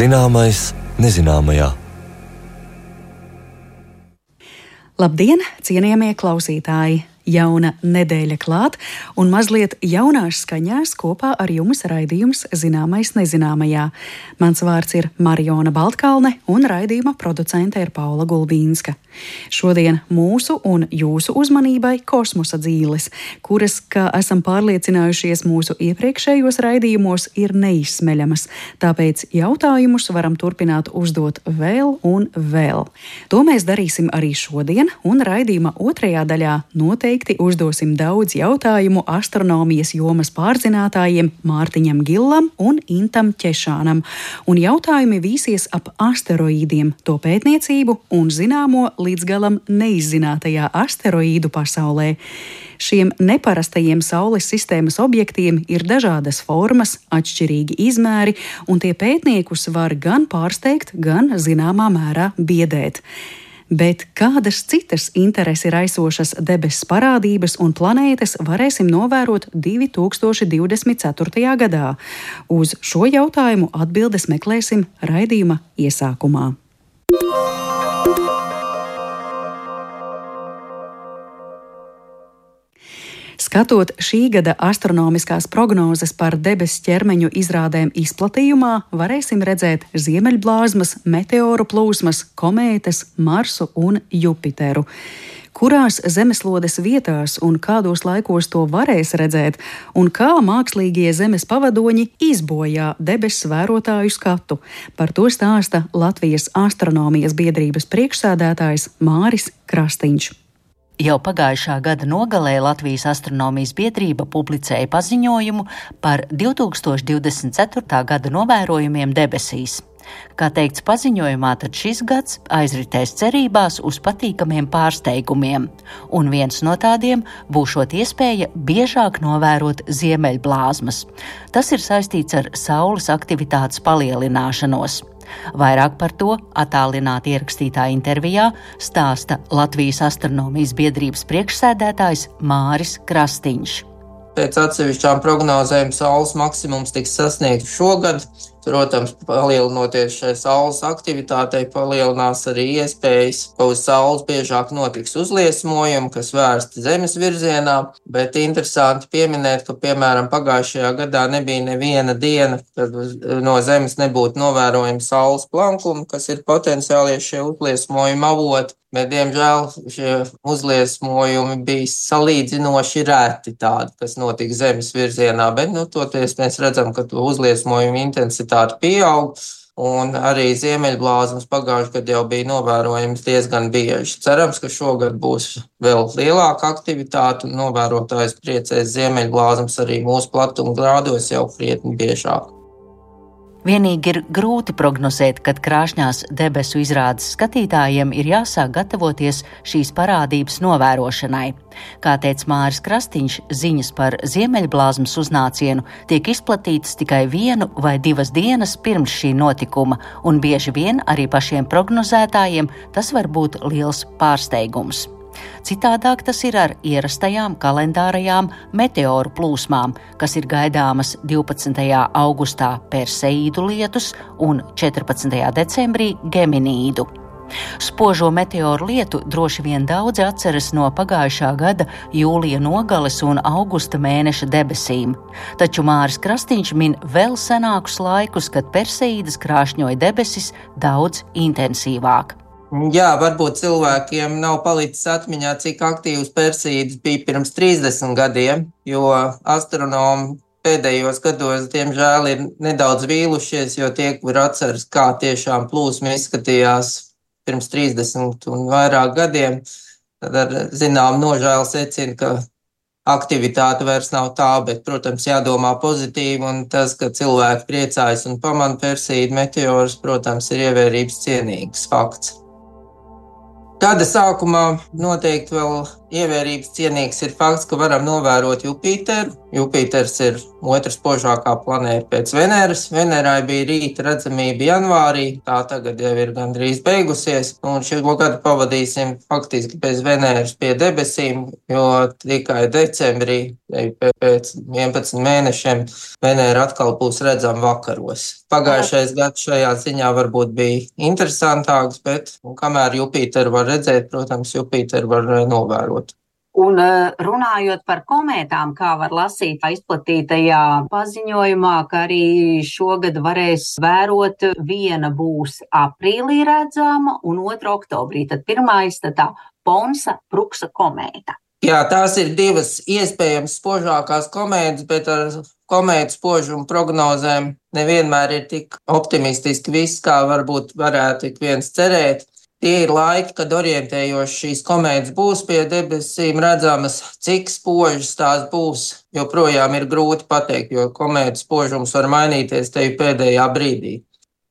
Zināmais nezināmajā. Labdien, cienījamie klausītāji! Jauna nedēļa klāt, un mazliet jaunās skaņās kopā ar jums raidījums Zināmais nezināmajā. Mans vārds ir Mariona Baltkalne, un raidījuma producente ir Paula Gulbīnska. Šodien mūsu un jūsu uzmanībai kosmosa dzīves, kuras, kā esam pārliecinājušies mūsu iepriekšējos raidījumos, ir neizsmeļamas. Tāpēc jautājumus varam turpināt uzdot vēl un vēl. To mēs darīsim arī šodien, un raidījuma otrajā daļā noteikti uzdosim daudz jautājumu astronomijas jomas pārzinātājiem Mārtiņam Gillam un Intam Češānam, un jautājumi vīsies ap asteroīdiem, to pētniecību un zināmo līdz galam neizzinātajā asteroīdu pasaulē. Šiem neparastajiem Saules sistēmas objektiem ir dažādas formas, atšķirīgi izmēri, un tie pētniekus var gan pārsteigt, gan zināmā mērā biedēt. Bet kādas citas interesi raisošas debesu parādības un planētas varēsim novērot 2024. gadā? Uz šo jautājumu atbildes meklēsim raidījuma iesākumā. Skatot šī gada astronomiskās prognozes par debesu ķermeņu izrādēm izplatījumā, varēsim redzēt ziemeļblāzmas, meteoru plūsmas, komētas, Marsu un Jupiteru kurās zemeslodes vietās un kādos laikos to varēs redzēt, un kā mākslīgie zemes pavadoņi izbojā debesu vērotāju skatu. Par to stāsta Latvijas astronomijas biedrības priekšsēdētājs Māris Krastīņš. Jau pagājušā gada nogalē Latvijas astronomijas biedrība publicēja paziņojumu par 2024. gada novērojumiem debesīs. Kā teikts paziņojumā, tad šis gads aizritēs cerībās uz patīkamiem pārsteigumiem, un viens no tādiem būšot iespēja biežāk novērot ziemeļblāzmas. Tas ir saistīts ar saules aktivitātes palielināšanos. Vairāk par to attālināti ierakstītā intervijā stāsta Latvijas astronomijas biedrības priekšsēdētājs Māris Krastīņš. Pēc atsevišķām prognozēm Saules maksimums tiks sasniegts šogad, Protams, palielinoties šai saules aktivitātei, palielinās arī iespējas, ka uz saules biežāk notiks uzliesmojumi, kas vērsti zemes virzienā. Bet interesanti pieminēt, ka, piemēram, pagājušajā gadā nebija neviena diena, kad no zemes nebūtu novērojama saules plankuma, kas ir potenciālie šie uzliesmojuma avoti. Bet, diemžēl, šie uzliesmojumi bija salīdzinoši reti tādi, kas notika zemes virzienā. Bet, nu, toties mēs redzam, ka to uzliesmojumu intensitāte pieaug. Un arī ziemeļblāzmas pagājušajā gadā jau bija novērojams diezgan bieži. Cerams, ka šogad būs vēl lielāka aktivitāte un novērotājs priecēs ziemeļblāzmas arī mūsu platuma grādos jau krietni biežāk. Vienīgi ir grūti prognozēt, kad krāšņās debesu izrādes skatītājiem ir jāsāk gatavoties šīs parādības novērošanai. Kā teica Māris Krastīņš, ziņas par ziemeļblāzmas uznācienu tiek izplatītas tikai vienu vai divas dienas pirms šī notikuma, un bieži vien arī pašiem prognozētājiem tas var būt liels pārsteigums. Citādāk tas ir ar ierastajām kalendārajām meteoru plūsmām, kas ir gaidāmas 12. augustā Perseīdu lietus un 14. decembrī Geminīdu. Spožo meteoru lietu droši vien daudzi atceras no pagājušā gada jūlija nogales un augusta mēneša debesīm. Taču Māris Krastīņš min vēl senākus laikus, kad Perseīdas krāšņoja debesis daudz intensīvāk. Jā, varbūt cilvēkiem nav palicis atmiņā, cik aktīvs Persīds bija pirms 30 gadiem, jo astronomi pēdējos gados, diemžēl, ir nedaudz vīlušies, jo tie, kur atceras, kā tiešām plūsma izskatījās pirms 30 un vairāk gadiem, tad ar zinām nožēlu secina, ka aktivitāte vairs nav tā, bet, protams, jādomā pozitīvi, un tas, ka cilvēki priecājas un pamana Persīdu meteorus, protams, ir ievērības cienīgs fakts. Gada sākumā noteikti vēl ievērības cienīgs ir fakts, ka varam novērot Jupiteru. Jupiters ir otrs spožākā planēta pēc Veneras. Venerai bija rīta redzamība janvārī, tā tagad jau ir gandrīz beigusies. Un šo gadu pavadīsim faktiski bez Veneras pie debesīm, jo tikai decembrī, pēc 11 mēnešiem, Venera atkal būs redzama vakaros. Pagājušais gads šajā ziņā varbūt bija interesantāks, bet kamēr Jupiteru var redzēt, protams, Jupiteru var novērot. Un eh, runājot par komētām, kā var lasīt izplatītajā paziņojumā, ka arī šogad varēs vērot, viena būs aprīlī redzama un otra oktobrī. Tad pirmais tad tā Ponsa Pruksa komēta. Jā, tās ir divas iespējams spožākās komētas, bet ar komētu spožumu prognozēm nevienmēr ir tik optimistiski viss, kā varbūt varētu ik viens cerēt. Tie ir laiki, kad orientējoši šīs komēdijas būs pie debesīm redzamas, cik spožas tās būs. Joprojām ir grūti pateikt, jo komēdijas spožums var mainīties te pēdējā brīdī.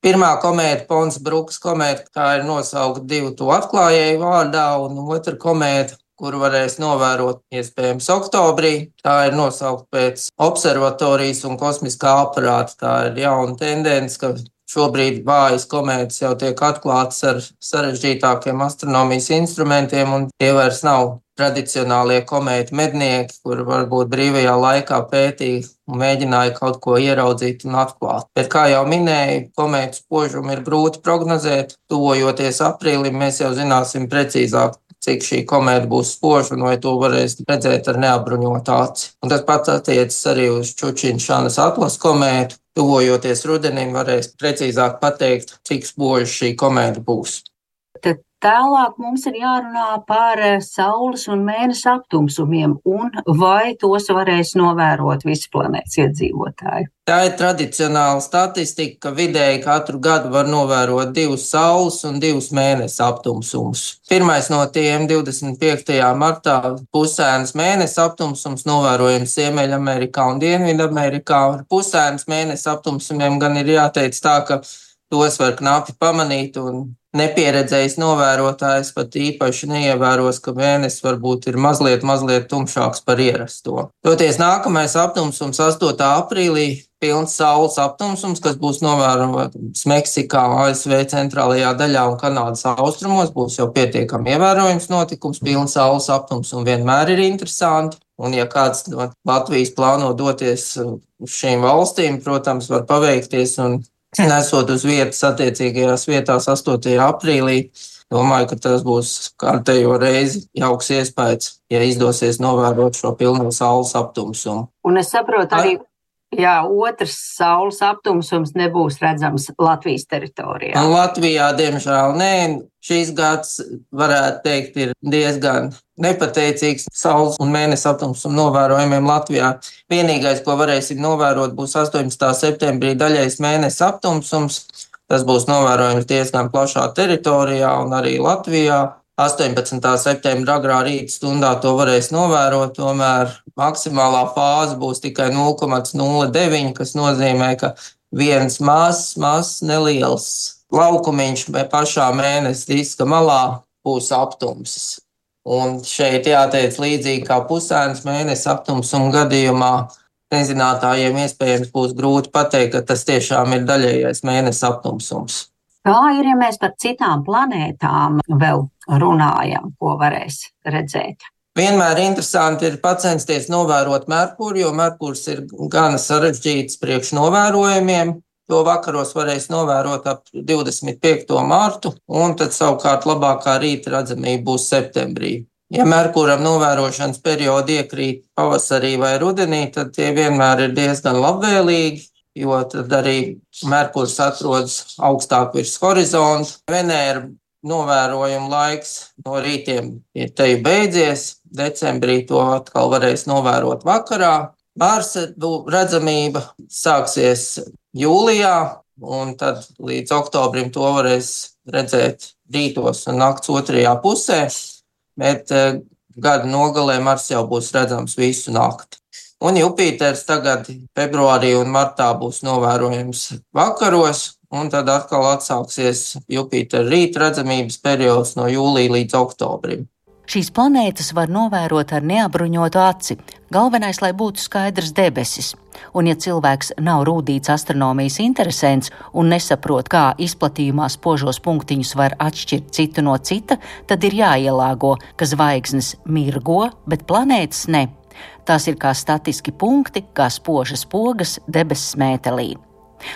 Pirmā komēdija, Pons Bruks komēdija, tā ir nosaukta divu to atklājēju vārdā, un otra komēdija, kuru varēs novērot iespējams oktobrī. Tā ir nosaukta pēc observatorijas un kosmiskā aparāta. Tā ir jauna tendence, ka Šobrīd vājas komētas jau tiek atklātas ar sarežģītākiem astronomijas instrumentiem, un tie vairs nav tradicionālie komētu mednieki, kur varbūt brīvajā laikā pētīja un mēģināja kaut ko ieraudzīt un atklāt. Bet, kā jau minēju, komētu spožumu ir grūti prognozēt. Tuvojoties aprīlim, mēs jau zināsim precīzāk, cik šī komēta būs spoža un vai to varēs redzēt ar neapbruņotu aci. Un tas pats attiecas arī uz Čučinšanas atlases komētu, tuvojoties rudenim, varēs precīzāk pateikt, cik spoža šī komēta būs. Tālāk mums ir jārunā par Saules un Mēnesa aptumsumiem, un vai tos varēs novērot visi planētas iedzīvotāji. Tā ir tradicionāla statistika, ka vidēji katru gadu var novērot divus Saules un divus Mēnesa aptumsumus. Pirmais no tiem 25. martā pusēnas Mēnesa aptumsums novērojams Ziemeļamerikā un Dienvidamerikā. Ar pusēnas Mēnesa aptumsumiem gan ir jāteic tā, ka tos var knapi pamanīt un Nepieredzējis novērotājs pat īpaši neievēros, ka mēnesis varbūt ir mazliet, mazliet tumšāks par ierasto. Toties nākamais aptumsums 8. aprīlī pilns saules aptumsums, kas būs novērojams Meksikā, ASV centrālajā daļā un Kanādas austrumos, būs jau pietiekami ievērojams notikums. Pilns saules aptumsums vienmēr ir interesanti. Un, ja kāds no Latvijas plāno doties uz šīm valstīm, protams, var paveikties un nesot uz vietas attiecīgajās vietās 8. aprīlī. Domāju, ka tas būs kārtējo reizi jauks iespējas, ja izdosies novērot šo pilno saules aptumsumu. Un es saprotu arī, Jā, otrs saules aptumsums nebūs redzams Latvijas teritorijā. Un Latvijā, diemžēl, nē. Šīs gads, varētu teikt, ir diezgan nepateicīgs saules un mēnesi aptumsuma novērojumiem Latvijā. Vienīgais, ko varēsim novērot, būs 18. septembrī daļais mēnesi aptumsums. Tas būs novērojams diezgan plašā teritorijā un arī Latvijā. 18. septembra agrā rīta stundā to varēs novērot, tomēr maksimālā fāze būs tikai 0,09, kas nozīmē, ka viens mazs, mazs, neliels laukumiņš pašā mēnesis diska malā būs aptumsis. Un šeit jāteic līdzīgi kā pusēnas mēnesis aptumsuma gadījumā, nezinātājiem iespējams būs grūti pateikt, ka tas tiešām ir daļējais mēnesis aptumsums. Kā ir, ja mēs par citām planētām vēl runājam, ko varēs redzēt? Vienmēr interesanti ir censties novērot Merkuru, jo Merkurs ir gan sarežģīts priekšnovērojumiem. To vakaros varēs novērot ap 25. mārtu, un tad savukārt labākā rīta redzamība būs septembrī. Ja Merkūram novērošanas periodi iekrīt pavasarī vai rudenī, tad tie vienmēr ir diezgan labvēlīgi jo tad arī Merkurs atrodas augstāk virs horizonta. Venēra novērojuma laiks no rītiem ir te beidzies. Decembrī to atkal varēs novērot vakarā. Marsa redzamība sāksies jūlijā, un tad līdz oktobrim to varēs redzēt rītos un nakts otrajā pusē. Bet eh, gada nogalē Mars jau būs redzams visu nakti. Un Jupiters tagad februārī un martā būs novērojams vakaros, un tad atkal atsāksies Jupitera rīta redzamības periods no jūlija līdz oktobrim. Šīs planētas var novērot ar neapbruņotu aci. Galvenais, lai būtu skaidrs debesis. Un, ja cilvēks nav rūtīts astronomijas interesants un nesaprot, kā izplatījumā spožos punktiņus var atšķirt citu no cita, tad ir jāielāgo, ka zvaigznes mirgo, bet planētas ne. Tās ir kā statiski punkti, kā spožas pogas debesu smētelī.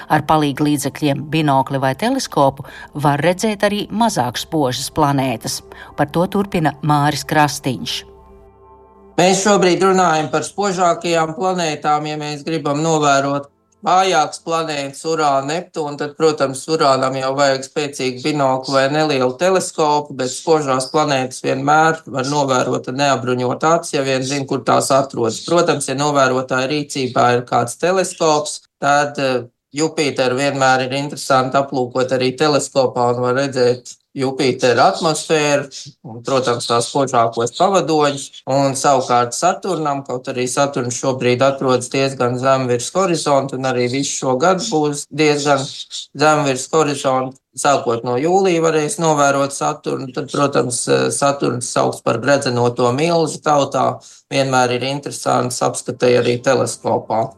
Ar palīgu līdzekļiem, binokli vai teleskopu var redzēt arī mazāk spožas planētas. Par to turpina Māris Krastīņš. Mēs šobrīd runājam par spožākajām planētām, ja mēs gribam novērot vājākas planētas, Urāna, Neptūna. Tad, protams, Urānam jau vajag spēcīgu binoklu vai nelielu teleskopu, bet spožās planētas vienmēr var novērot ar neapbruņotu aci, ja vien zina, kur tās atrodas. Protams, ja novērotāja rīcībā ir kāds teleskops, tad eh, Jupiteru vienmēr ir interesanti aplūkot arī teleskopā un var redzēt Jupitera atmosfēru, un, protams, tās spožākos pavadoņus, un savukārt Saturnam, kaut arī Saturns šobrīd atrodas diezgan zem virs horizonta, un arī visu šo gadu būs diezgan zem virs horizonta. Sākot no jūlija varēs novērot Saturnu, tad, protams, Saturns sauc par gredzenoto milzu tautā, vienmēr ir interesants apskatīt arī teleskopā.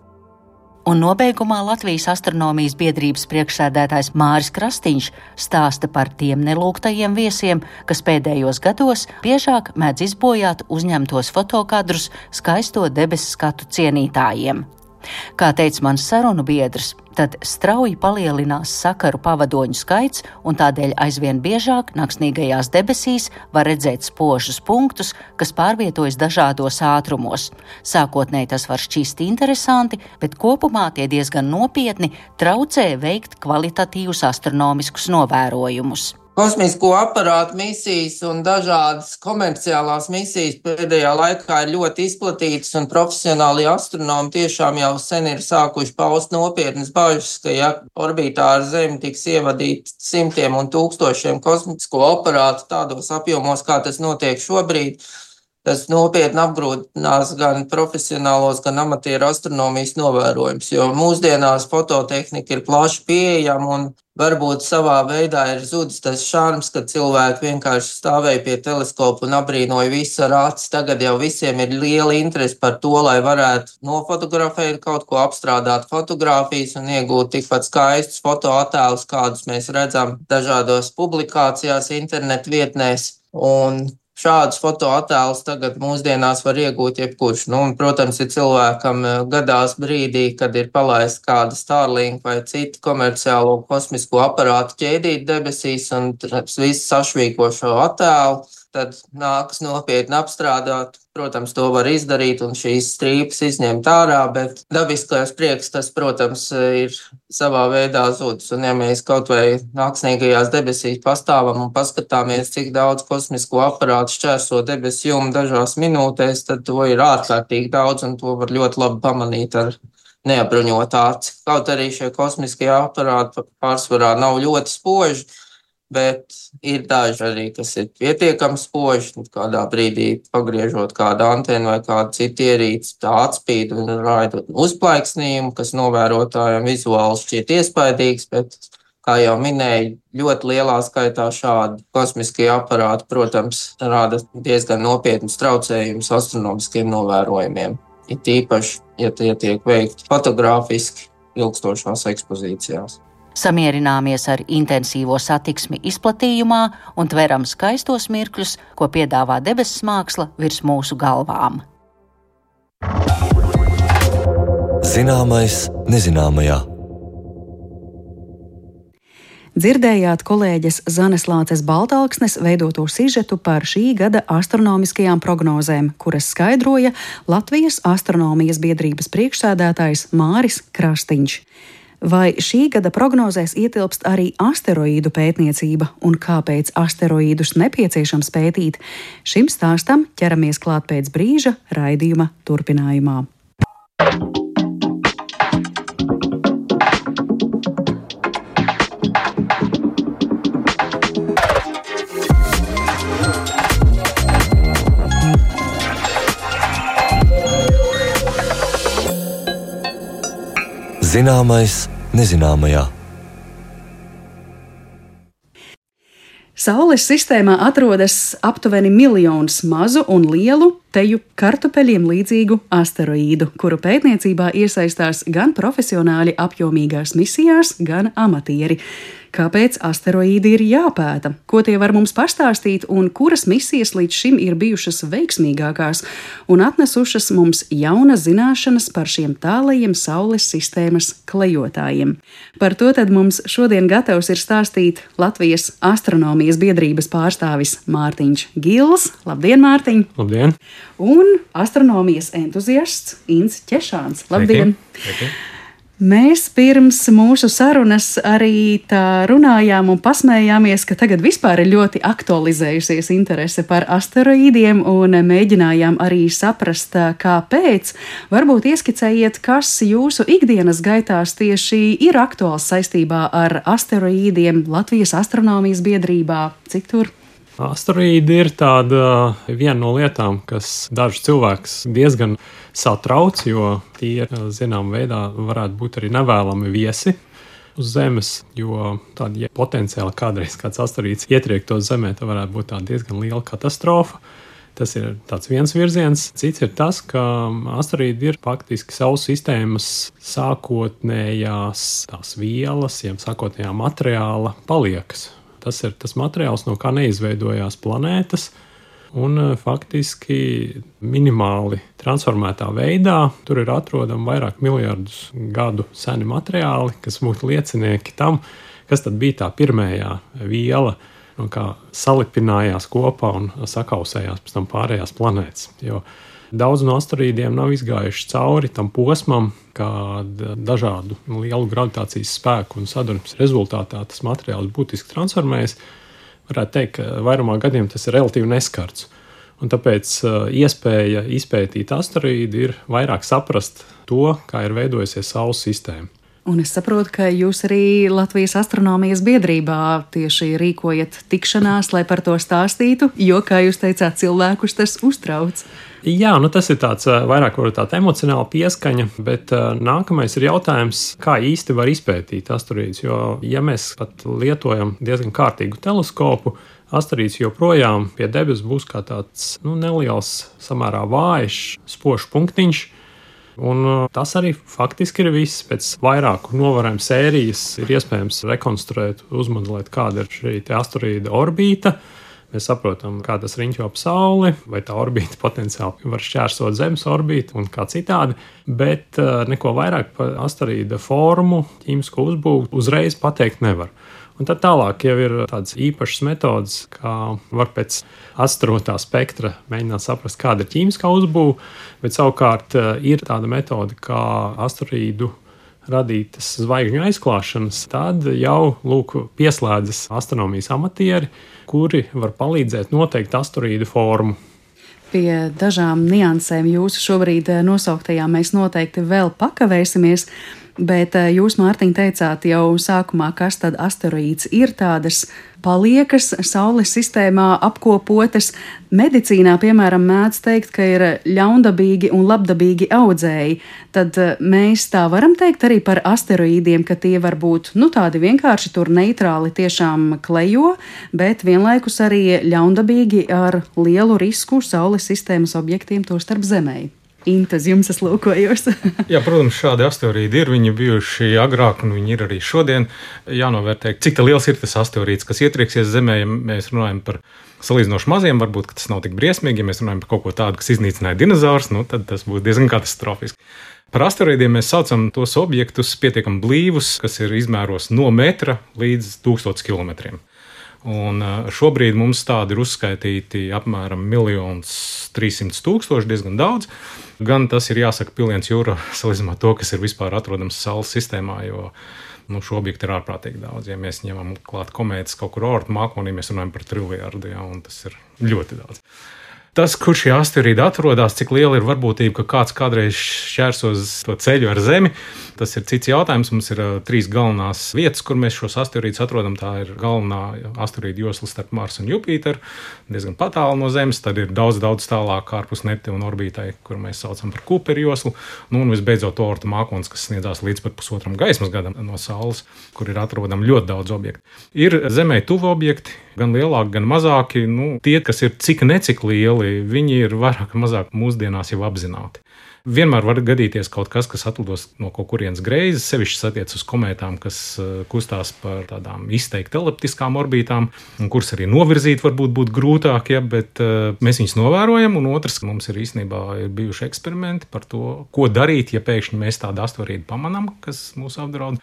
Un nobeigumā Latvijas astronomijas biedrības priekšsēdētājs Māris Krastīņš stāsta par tiem nelūgtajiem viesiem, kas pēdējos gados biežāk mēdz izbojāt uzņemtos fotokadrus skaisto debesu skatu cienītājiem. Kā teica mans sarunu biedrs, tad strauji palielinās sakaru pavadoņu skaits, un tādēļ aizvien biežāk naktsnīgajās debesīs var redzēt spožus punktus, kas pārvietojas dažādos ātrumos. Sākotnēji tas var šķist interesanti, bet kopumā tie diezgan nopietni traucē veikt kvalitatīvus astronomiskus novērojumus. Kosmisko aparātu misijas un dažādas komerciālās misijas pēdējā laikā ir ļoti izplatītas, un profesionāli astronomi tiešām jau sen ir sākuši paust nopietnas bažas, ka, ja orbītā ar Zemi tiks ievadīti simtiem un tūkstošiem kosmisko aparātu tādos apjomos, kā tas notiek šobrīd, tas nopietni apgrūtinās gan profesionālos, gan amatieru astronomijas novērojumus, jo mūsdienās fototehnika ir plaši pieejama un varbūt savā veidā ir zudis tas šārms, ka cilvēki vienkārši stāvēja pie teleskopa un abrīnoja visu ar aci. Tagad jau visiem ir liela interese par to, lai varētu nofotografēt kaut ko, apstrādāt fotografijas un iegūt tikpat skaistus fotoattēlus, kādus mēs redzam dažādos publikācijās, internetu vietnēs. Un Šādus fotoattēlus tagad mūsdienās var iegūt jebkurš. Nu, un, protams, ir cilvēkam eh, gadās brīdī, kad ir palaista kāda Starlink vai cita komerciālo kosmisko aparātu ķēdīt debesīs, un viss sašvīko šo attēlu tad nākas nopietni apstrādāt. Protams, to var izdarīt un šīs strīpas izņemt ārā, bet dabiskais prieks, tas, protams, ir savā veidā zudis. Un, ja mēs kaut vai nāksnīgajās debesīs pastāvam un paskatāmies, cik daudz kosmisko aparātu šķērso debesu jumu dažās minūtēs, tad to ir ārkārtīgi daudz un to var ļoti labi pamanīt ar neapbruņotu aci. Kaut arī šie kosmiskie aparāti pārsvarā nav ļoti spoži bet ir daži arī, kas ir pietiekami spoži. Kādā brīdī pagriežot kādu antenu vai kādu citu ierīci, tā atspīd un raida uzplaiksnījumu, kas novērotājiem vizuāli šķiet iespaidīgs. Bet, kā jau minēju, ļoti lielā skaitā šādi kosmiskie aparāti, protams, rada diezgan nopietnus traucējumus astronomiskiem novērojumiem. It īpaši, ja tie tiek veikti fotogrāfiski ilgstošās ekspozīcijās samierināmies ar intensīvo satiksmi izplatījumā un tveram skaistos mirkļus, ko piedāvā debesu māksla virs mūsu galvām. Zināmais nezināmajā. Dzirdējāt kolēģis Zanes Lāces Baltāksnes veidoto sižetu par šī gada astronomiskajām prognozēm, kuras skaidroja Latvijas astronomijas biedrības priekšsēdētājs Māris Krastiņš. Vai šī gada prognozēs ietilpst arī asteroīdu pētniecība un kāpēc asteroīdus nepieciešams pētīt? Šim stāstam ķeramies klāt pēc brīža raidījuma turpinājumā. Zināmais nezināmajā. Saules sistēmā atrodas aptuveni miljons mazu un lielu teju kartupeļiem līdzīgu asteroīdu, kuru pētniecībā iesaistās gan profesionāļi apjomīgās misijās, gan amatieri. Kāpēc asteroīdi ir jāpēta? Ko tie var mums pastāstīt un kuras misijas līdz šim ir bijušas veiksmīgākās un atnesušas mums jaunas zināšanas par šiem tālajiem Saules sistēmas klejotājiem? Par to tad mums šodien gatavs ir stāstīt Latvijas astronomijas biedrības pārstāvis Mārtiņš Gils. Labdien, Mārtiņ! Labdien! Un astronomijas entuziasts Inns Češāns. Labdien! Sveiki. Sveiki. Mēs pirms mūsu sarunas arī tā runājām un pasmējāmies, ka tagad vispār ir ļoti aktualizējusies interese par asteroīdiem un mēģinājām arī saprast, kāpēc. Varbūt ieskicējiet, kas jūsu ikdienas gaitās tieši ir aktuāls saistībā ar asteroīdiem Latvijas astronomijas biedrībā, cik tur? Asteroīdi ir tāda viena no lietām, kas dažus cilvēkus diezgan satrauc, jo tie zināmā veidā varētu būt arī nevēlami viesi uz Zemes. Jo tāda ja potenciāli kādreiz kāds asteroīds ietriektos Zemē, tā varētu būt diezgan liela katastrofa. Tas ir viens virziens. Cits ir tas, ka asteroīdi ir faktiski Saules sistēmas sākotnējās tās vielas, jeb sākotnējā materiāla paliekas. Tas ir tas materiāls, no kā neizveidojās planētas. Un faktiski minimāli transformētā veidā tur ir atrodami vairāk miljardus gadu seni materiāli, kas būtu liecinieki tam, kas bija tā pirmā viela, no kā salipinājās kopā un sakausējās pēc tam pārējās planētas. Jo daudz no asteroīdiem nav izgājuši cauri tam posmam, kad dažādu lielu gravitācijas spēku un sadursmes rezultātā tas materiāls būtiski transformējas. Varētu teikt, ka vairumā gadījumā tas ir relatīvi neskarts. Un tāpēc uh, iespēja izpētīt asteroīdu ir vairāk saprast to, kā ir veidojusies Saules sistēma. Un es saprotu, ka jūs arī Latvijas astronomijas biedrībā tieši rīkojat tikšanās, lai par to stāstītu, jo, kā jūs teicāt, cilvēkus tas uztrauc. Jā, nu tas ir tāds vairāk tāda emocionāla pieskaņa, bet nākamais ir jautājums, kā īsti var izpētīt asteroīdus. Jo, ja mēs pat lietojam diezgan kārtīgu teleskopu, asteroīds joprojām pie debesis būs kā tāds nu, neliels, samērā vājš, spožs punktiņš Un uh, tas arī faktiski ir viss. Pēc vairāku novērojumu sērijas ir iespējams rekonstruēt, uzmodelēt, kāda ir šī asteroīda orbīta. Mēs saprotam, kā tas riņķo ap Sauli, vai tā orbīta potenciāli var šķērsot Zemes orbītu un kā citādi. Bet uh, neko vairāk par asteroīda formu, ķīmisko uzbūvi uzreiz pateikt nevar. Un tad tālāk jau ir tādas īpašas metodes, kā var pēc astrotā spektra mēģināt saprast, kāda ir ķīmiskā uzbūve, bet savukārt eh, ir tāda metode, kā asteroīdu radītas zvaigžņu aizklāšanas, tad jau lūk, pieslēdzas astronomijas amatieri, kuri var palīdzēt noteikt asteroīdu formu. Pie dažām niansēm jūsu šobrīd eh, nosauktajām mēs noteikti vēl pakavēsimies. Bet eh, jūs, Mārtiņ, teicāt jau sākumā, kas tad asteroīds ir tādas paliekas Saules sistēmā apkopotas. Medicīnā, piemēram, mēdz teikt, ka ir ļaundabīgi un labdabīgi audzēji. Tad eh, mēs tā varam teikt arī par asteroīdiem, ka tie var būt nu, tādi vienkārši tur neitrāli tiešām klejo, bet vienlaikus arī ļaundabīgi ar lielu risku Saules sistēmas objektiem, to starp Intas jums es lūkojos. Jā, protams, šādi asteroīdi ir. Viņi bijuši agrāk, un viņi ir arī šodien. Jānovērtē, cik liels ir tas asteroīds, kas ietrieksies Zemē. Ja mēs runājam par salīdzinoši maziem, varbūt tas nav tik briesmīgi. Ja mēs runājam par kaut ko tādu, kas iznīcināja dinozaurus, nu, tad tas būtu diezgan katastrofiski. Par asteroīdiem mēs saucam tos objektus pietiekami blīvus, kas ir izmēros no metra līdz 1000 km. Un šobrīd mums tādi ir uzskaitīti apmēram 1 300 tūkstoši, diezgan daudz. Gan tas ir jāsaka piliens jūra salīdzinājumā ar to, kas ir vispār atrodams Saules sistēmā. Jo, nu, šo objektu ir ārprātīgi daudz. Ja mēs ņemam klāt komētas kaut kur orta mākonī, mēs runājam par triljardu, ja, un tas ir ļoti daudz tas, kur šī asteroīda atrodas, cik liela ir varbūtība, ka kāds kādreiz šķērsos to ceļu ar Zemi, tas ir cits jautājums. Mums ir trīs galvenās vietas, kur mēs šos asteroīdus atrodam. Tā ir galvenā asteroīda josla starp Marsu un Jupiteru, diezgan tālu no Zemes. Tad ir daudz, daudz tālāk ārpus Neptūna orbītai, kur mēs saucam par Cooperu joslu. Nu, un visbeidzot, orta mākslinieks, kas sniedzās līdz pat pusotram gaismas gadam no Saules, kur ir atrodami ļoti daudz objektu. Ir Zemē tuvu objekti, gan lielāki, gan mazāki. Nu, tie, kas ir cik necik lieli, viņi ir vairāk vai mazāk mūsdienās jau apzināti. Vienmēr var gadīties kaut kas, kas atlidos no kaut kurienes greizes, sevišķi attiecas uz kometām, kas eh, kustās par tādām izteikti eliptiskām orbītām, kuras arī novirzīt varbūt būtu grūtāk, ja, bet uh, mēs viņus novērojam. Un otrs, mums ir īstenībā ir bijuši eksperimenti par to, ko darīt, ja pēkšņi mēs tādu astotnīdu pamanām, kas mūs apdraud.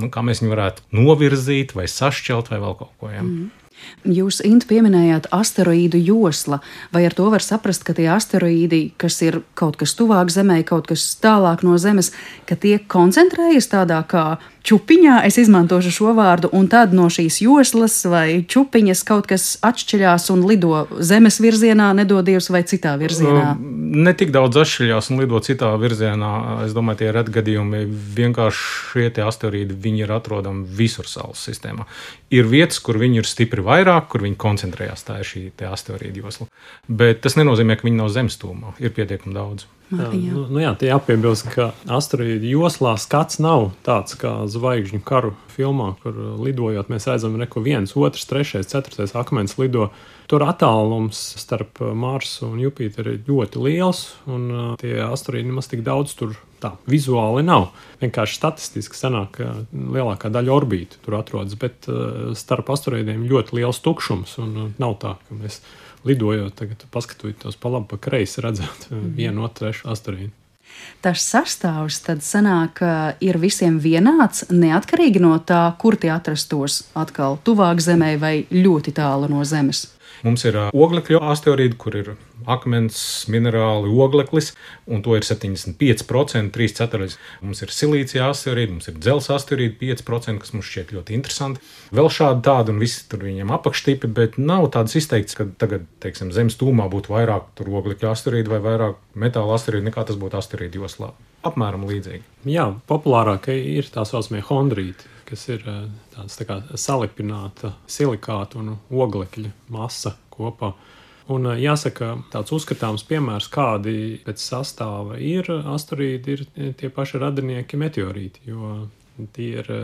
Nu, kā mēs viņu varētu novirzīt, vai sašķelt, vai vēl kaut ko. Ja. Mm. Jūs, Int, pieminējāt asteroīdu josla. Vai ar to var saprast, ka tie asteroīdi, kas ir kaut kas tuvāk Zemē, kaut kas tālāk no Zemes, ka tie koncentrējas tādā kā čupiņā, es izmantošu šo vārdu, un tad no šīs joslas vai čupiņas kaut kas atšķiļās un lido zemes virzienā, nedodies vai citā virzienā? Ne tik daudz atšķiļās un lido citā virzienā. Es domāju, tie ir atgadījumi. Vienkārši šie asteroīdi ir atrodami visur Saules sistēmā. Ir vietas, kur viņi ir stipri vairāk, kur viņi koncentrējās. Tā ir šī asteroīdu josla. Bet tas nenozīmē, ka viņi nav zemes tūmā. Ir pietiekami daudz. Jā, nu, nu jā, tie jāpiebilst, ka asteroīdu joslā skats nav tāds kā zvaigžņu karu filmā, kur lidojot mēs redzam, ka viens, otrs, trešais, ceturtais akmens lido. Tur attālums starp Marsu un Jupiteru ir ļoti liels, un tie asteroīdi nemaz tik daudz tur tā vizuāli nav. Vienkārši statistiski sanāk, ka lielākā daļa orbītu tur atrodas, bet starp asteroīdiem ļoti liels tukšums, un nav tā, ka mēs lidojot, tagad paskatoties pa labi, pa kreisi, redzēt mm. vienu, otru, trešu asteroīdu. Tas sastāvs tad sanāk, ir visiem vienāds, neatkarīgi no tā, kur tie atrastos atkal tuvāk Zemē vai ļoti tālu no Zemes. Mums ir oglekļa asteroīdi, kur ir akmens, minerāli, ogleklis, un to ir 75%, 3 ceturdaļas. Mums ir silīcija asteroīdi, mums ir dzelzceļa asteroīdi, 5%, kas mums šķiet ļoti interesanti. Vēl šādi tādi, un visi tur viņiem apakštipi, bet nav tādas izteikts, ka tagad, teiksim, Zemes tūmā būtu vairāk oglekļa asteroīdu vai vairāk metāla asteroīdu nekā tas būtu asteroīdu joslā. Apmēram līdzīgi. Jā, populārākie ir tā saucamie hondrīti kas ir eh, tāds tā kā salipināta silikāta un oglekļa masa kopā. Un eh, jāsaka, tāds uzskatāms piemērs, kādi pēc sastāva ir asteroīdi, ir eh, tie paši radinieki meteorīti, jo tie ir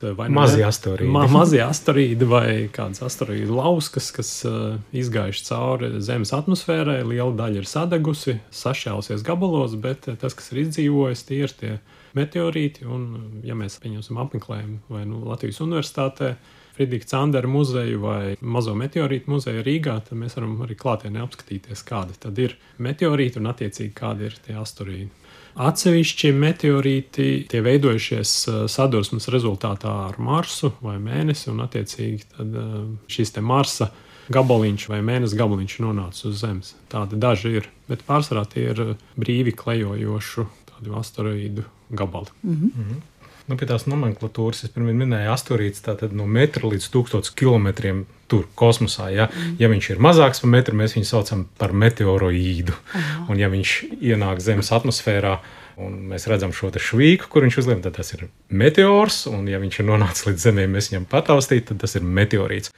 vai nu mazie asteroīdi. Ma, mazie asteroīdi vai kādas asteroīdu lauskas, kas uh, izgājuši cauri Zemes atmosfērai. Liela daļa ir sadegusi, sašķēlusies gabalos, bet tas, kas ir izdzīvojis, tie ir tie meteorīti. Un, ja mēs pieņemsim apmeklējumu vai nu, Latvijas Universitātē, Friedriča Candera muzeju vai Mazo meteorītu muzeju Rīgā, tad mēs varam arī klātienē apskatīties, kādi tad ir meteorīti un attiecīgi kādi ir tie asteroīdi. Atsevišķi meteorīti tie veidojušies uh, sadursmes rezultātā ar Marsu vai Mēnesi, un attiecīgi tad, uh, šis te Marsa gabaliņš vai mēnesis gabaliņš nonāca uz Zemes. Tādi daži ir, bet pārsvarā tie ir uh, brīvi klejojošu asteroīdu gabali. Mm -hmm. Mm -hmm. Nu, pie tās nomenklatūras es pirms minēju, astoņdesmit tātad no metra līdz tūkstotis kilometriem tur kosmosā. Ja, mm. ja viņš ir mazāks par metru, mēs viņu saucam par meteoroīdu. Aha. Un ja viņš ienāk Zemes atmosfērā, un mēs redzam šo švīku, kur viņš uzlien, tad tas ir meteors. Un, ja viņš ir nonācis līdz Zemē, mēs viņam pataustīt, tad tas ir meteorīts.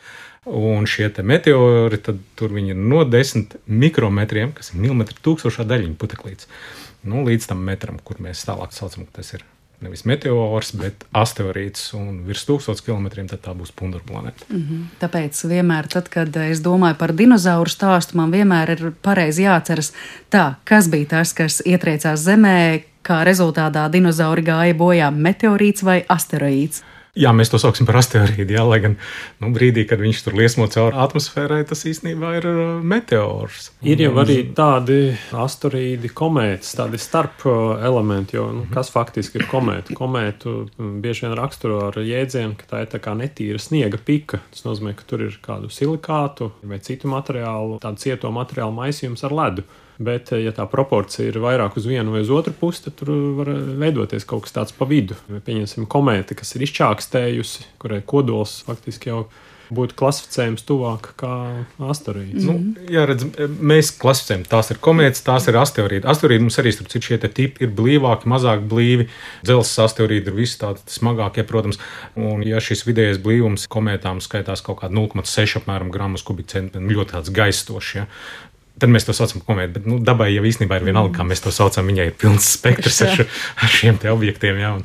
Un šie meteori, tad tur viņi ir no 10 mikrometriem, kas ir milimetru tūkstošā daļiņa puteklītes, nu, līdz tam metram, kur mēs tālāk saucam, ka tas ir nevis meteors, bet asteroīds un virs tūkstotis kilometriem, tā būs pundura planēta. Mm -hmm. Tāpēc vienmēr, tad, kad es domāju par dinozauru stāstu, man vienmēr ir pareizi jāatceras, tā, kas bija tas, kas ietriecās Zemē, kā rezultātā dinozauri gāja bojā - meteorīts vai asteroīds. Jā, mēs to saucam par asteroīdu. Jā, lai gan nu, brīdī, kad viņš tur liesmo cauri atmosfērai, tas īstenībā ir uh, meteors. Ir jau arī tādi asteroīdi, komētas, tādi starp uh, elementi. Jo, nu, kas faktiski ir komēta? Komētu mm, bieži vien raksturo ar jēdzienu, ka tā ir tā kā netīra sniega pika. Tas nozīmē, ka tur ir kādu silikātu vai citu materiālu, tādu cieto materiālu maisījums ar ledu. Bet, ja tā proporcija ir vairāk uz vienu vai uz otru pusi, tad tur var veidoties kaut kas tāds pa vidu. Pieņemsim, komēta, kas ir izčākstējusi, kurai kodols faktiski jau būtu klasificējams tuvāk kā asteroīds. Mm -hmm. nu, jā, redz, mēs klasificējam, tās ir komētas, tās ir asteroīdi. Asteroīdi mums arī ir šie tipi, ir blīvāki, mazāk blīvi. Dzelzceļa asteroīdi ir visi tādi smagākie, protams. Un, ja šis vidējais blīvums komētām skaitās kaut kādā 0,6 apmēram gramus kubikcentru, ļoti tāds gaistošs. Ja? Tad mēs to saucam par komēdiju. Bet nu, dabai jau īstenībā ir vienalga, kā mēs to saucam. Viņai ir pilns spektrs ar, ar šiem objektiem. Jā, un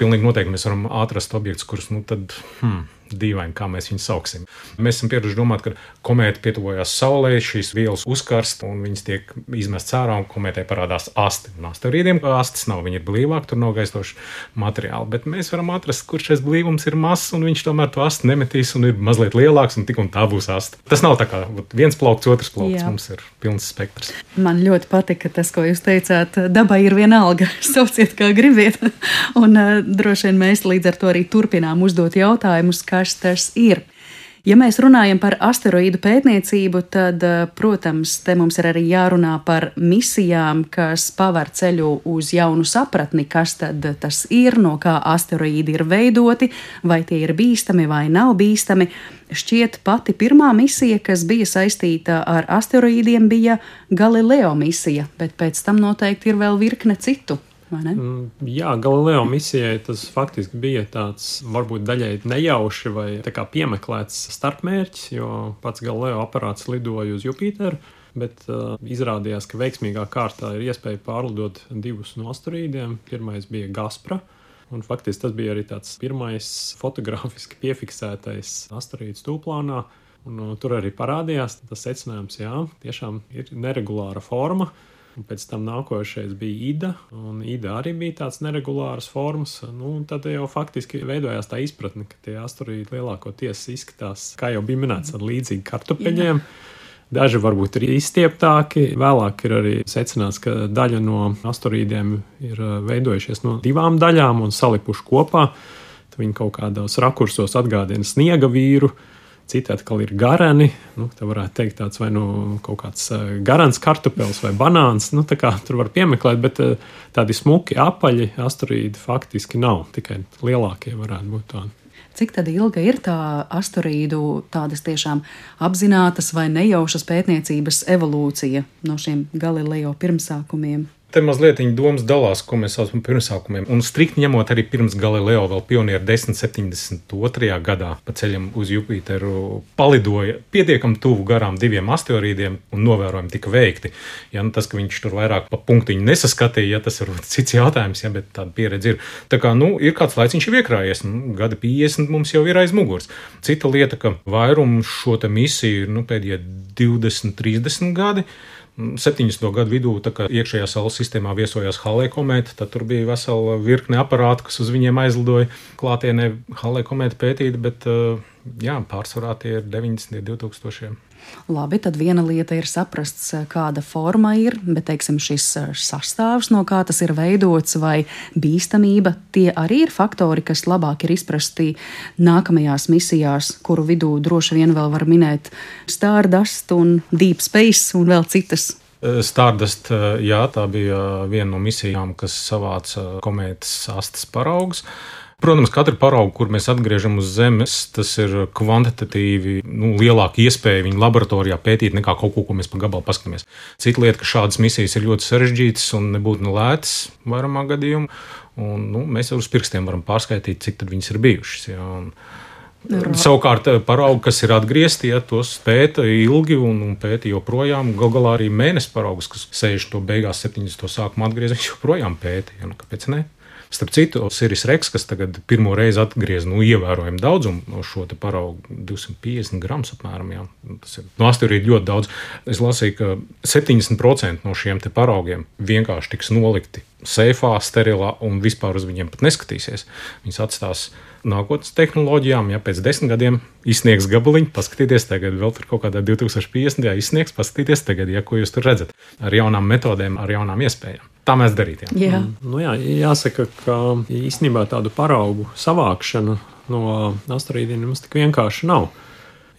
pilnīgi noteikti mēs varam atrast objektus, kurus nu, tad, hmm, dīvaini, kā mēs viņus sauksim. Mēs esam pieraduši domāt, ka komēta pietuvojās Saulē, šīs vielas uzkarst un viņas tiek izmestas ārā, un komētē parādās asti. Un asteroīdiem astes nav, viņi ir blīvāki, tur nav gaistoši materiāli. Bet mēs varam atrast, kur šis blīvums ir mazs, un viņš tomēr to asti nemetīs un ir mazliet lielāks, un tik un tā būs asti. Tas nav tā kā viens plaukts, otrs plaukts. Jā. Mums ir pilns spektrs. Man ļoti patika tas, ko jūs teicāt. Dabai ir vienalga, sauciet kā gribiet. un uh, droši vien mēs līdz ar to arī turpinām uzdot jautājumus, kas tas ir. Ja mēs runājam par asteroīdu pētniecību, tad, eh, protams, te mums ir arī jārunā par misijām, kas paver ceļu uz jaunu sapratni, kas tad tas ir, no kā asteroīdi ir veidoti, vai tie ir bīstami vai nav bīstami. Šķiet, pati pirmā misija, kas bija saistīta ar asteroīdiem, bija Galileo misija, bet pēc tam noteikti ir vēl virkne citu. Mm, jā, Galileo misijai tas faktiski bija tāds varbūt daļai nejauši vai piemeklēts starpmērķis, jo pats Galileo aparāts lidoja uz Jupiteru. Bet uh, izrādījās, ka veiksmīgā kārtā ir iespēja pārlidot divus no asteroīdiem. Pirmais bija Gaspra, un faktiski tas bija arī tāds pirmais fotogrāfiski piefiksētais asteroīds tūplānā. Un, uh, tur arī parādījās tas secinājums, ka tiešām ir neregulāra forma. Pēc tam nākošais bija Ida, un Ida arī bija tāds neregulārs formas. Nu, tad jau faktiski veidojās tā izpratne, ka tie asteroīdi lielākoties izskatās, kā jau bija minēts, ar līdzīgi kartupeļiem. Jā. Daži varbūt ir izstieptāki. Vēlāk ir arī secināts, ka daļa no asteroīdiem ir uh, veidojušies no divām daļām un salipuši kopā. Tad viņi kaut kādos rakursos atgādina sniega vīru. Citi atkal ir garani. Nu, tā varētu teikt, tāds vai nu kaut kāds uh, garants kartupēlis vai banāns. Nu, tur var piemeklēt, bet uh, tādi smuki apaļi asteroīdi faktiski nav. Tikai lielākie varētu būt tādi. Cik ilga ir tā asteroīdu tādas tiešām apzinātas vai nejaušas pētniecības evolūcija no šiem Galileo pirmsākumiem? Te mazliet domas dalās, ko mēs saucam par pirmsākumiem. Un strikt ņemot arī pirms Galileo, vēl pionieri 1072. gadā pa ceļam uz Jupiteru palidoja pietiekami tuvu garām diviem asteroīdiem un novērojumi tika veikti. Ja, nu, tas, ka viņš tur vairāk pa punktiņu nesaskatīja, ja, tas ir cits jautājums, ja, bet tāda pieredze ir. Tā kā, nu, ir kāds laiciņš jau iekrājies, nu, gada 50 mums jau ir aiz muguras. Cita lieta, ka vairums šo misiju ir nu, pēdējie 20, 30 gadi. 70. gadu vidū, kad iekšējā Saules sistēmā viesojās Halē komēta, tad tur bija vesela virkne aparātu, kas uz viņiem aizlidoja klātienē Halē komēta pētīt, bet jā, pārsvarā tie ir 90. un 2000. Labi, tad viena lieta ir saprast, eh, kāda forma ir, bet teiksim, šis eh, sastāvs, no kā tas ir veidots, vai bīstamība, tie arī ir faktori, kas labāk ir izprasti nākamajās misijās, kuru vidū droši vien vēl var minēt Stardust un Deep Space un vēl citas. Eh, Stardust, jā, tā bija viena no misijām, kas savāca komētas astes paraugus. Protams, katru paraugu, kur mēs atgriežam uz Zemes, tas ir kvantitatīvi nu, lielāka iespēja viņu laboratorijā pētīt nekā kaut ko, ko mēs pa gabalu paskatāmies. Cita lieta, ka šādas misijas ir ļoti sarežģītas un nebūtu ne lētas vairumā gadījumā. Un, nu, mēs jau uz pirkstiem varam pārskaitīt, cik viņas ir bijušas. Ja, un, Savukārt, paraugi, kas ir atgriezti, ja tos pēta ilgi un, un pēta joprojām, galu galā arī mēnesis paraugus, kas 60. beigās, 70. sākumā atgriezīs, joprojām pēta. Ja, nu, kāpēc ne? Starp citu, Siris Reks, kas tagad pirmo reizi atgriez nu, ievērojumu daudzumu no šo paraugu, 250 gramus apmēram. Jā. Tas ir no asteroīda ļoti daudz. Es lasīju, ka 70% no šiem paraugiem vienkārši tiks nolikti seifā, sterilā un vispār uz viņiem pat neskatīsies. Viņus atstās nākotnes tehnoloģijām, ja pēc desmit gadiem izsniegs gabaliņu, paskatieties, tagad vēl tur kaut kādā 2050. izsniegs, paskatieties, tagad, ja ko jūs tur redzat, ar jaunām metodēm, ar jaunām iespējām tā mēs darītu. Jā. Jā. Mm. Nu, jā, jāsaka, ka īstenībā tādu paraugu savākšana no asteroīdiem mums tik vienkārši nav.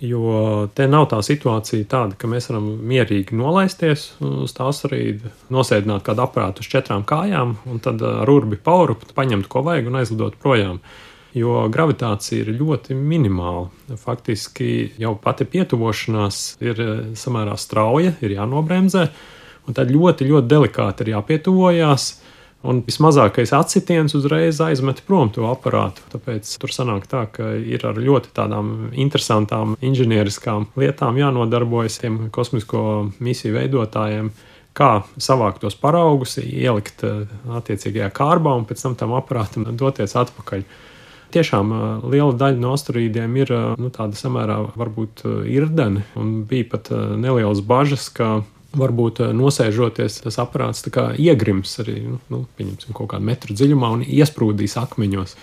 Jo te nav tā situācija tāda, ka mēs varam mierīgi nolaisties uz tā asteroīda, nosēdināt kādu aparātu uz četrām kājām un tad ar urbi paurupu paņemt, ko vajag un aizlidot projām. Jo gravitācija ir ļoti minimāla. Faktiski jau pati pietuvošanās ir samērā strauja, ir jānobremzē. Un tad ļoti, ļoti delikāti ir jāpietuvojās. Un vismazākais atsitiens uzreiz aizmet prom to aparātu. Tāpēc tur sanāk tā, ka ir ar ļoti tādām interesantām inženieriskām lietām jānodarbojas tiem kosmisko misiju veidotājiem. Kā savākt tos paraugus, ielikt uh, attiecīgajā kārbā un pēc tam tam aparātam doties atpakaļ. Tiešām liela daļa no asteroīdiem ir nu, tāda samērā varbūt irdeni, un bija pat nelielas bažas, ka varbūt nosēžoties, tas aparāts iegrims arī nu, kaut kādu metru dziļumā un iesprūdīs akmeņos.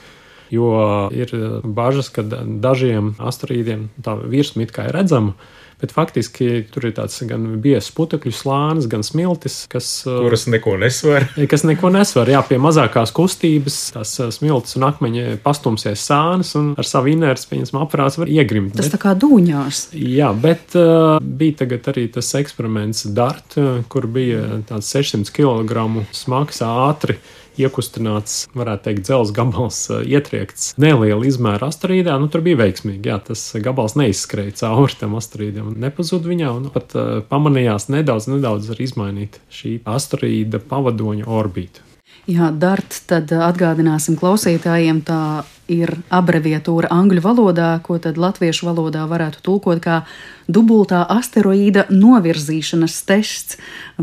Jo ir bažas, ka dažiem asteroīdiem tā virsma ir redzama, Bet faktiski tur ir tāds gan biezs putekļu slānis, gan smiltis, kas. Kuras neko nesver. kas neko nesver. Jā, pie mazākās kustības tās smiltis un akmeņi pastumsies sānis un ar savu inerci, pieņemsim, aprāts var iegrimt. Tas bet, tā kā dūņās. Jā, bet uh, bija tagad arī tas eksperiments DART, kur bija tāds 600 kg smags ātri iekustināts, varētu teikt, dzelzs gabals ietriekts neliela izmēra asteroīdā. Nu, tur bija veiksmīgi. Jā, tas gabals neizskrēja cauri tam asteroīdam, nepazuda viņā un pat uh, pamanījās nedaudz, nedaudz arī izmainīt šī asteroīda pavadoņa orbitu. Jā, DART, tad atgādināsim klausītājiem, tā ir abreviatūra angļu valodā, ko tad latviešu valodā varētu tulkot kā dubultā asteroīda novirzīšanas tests.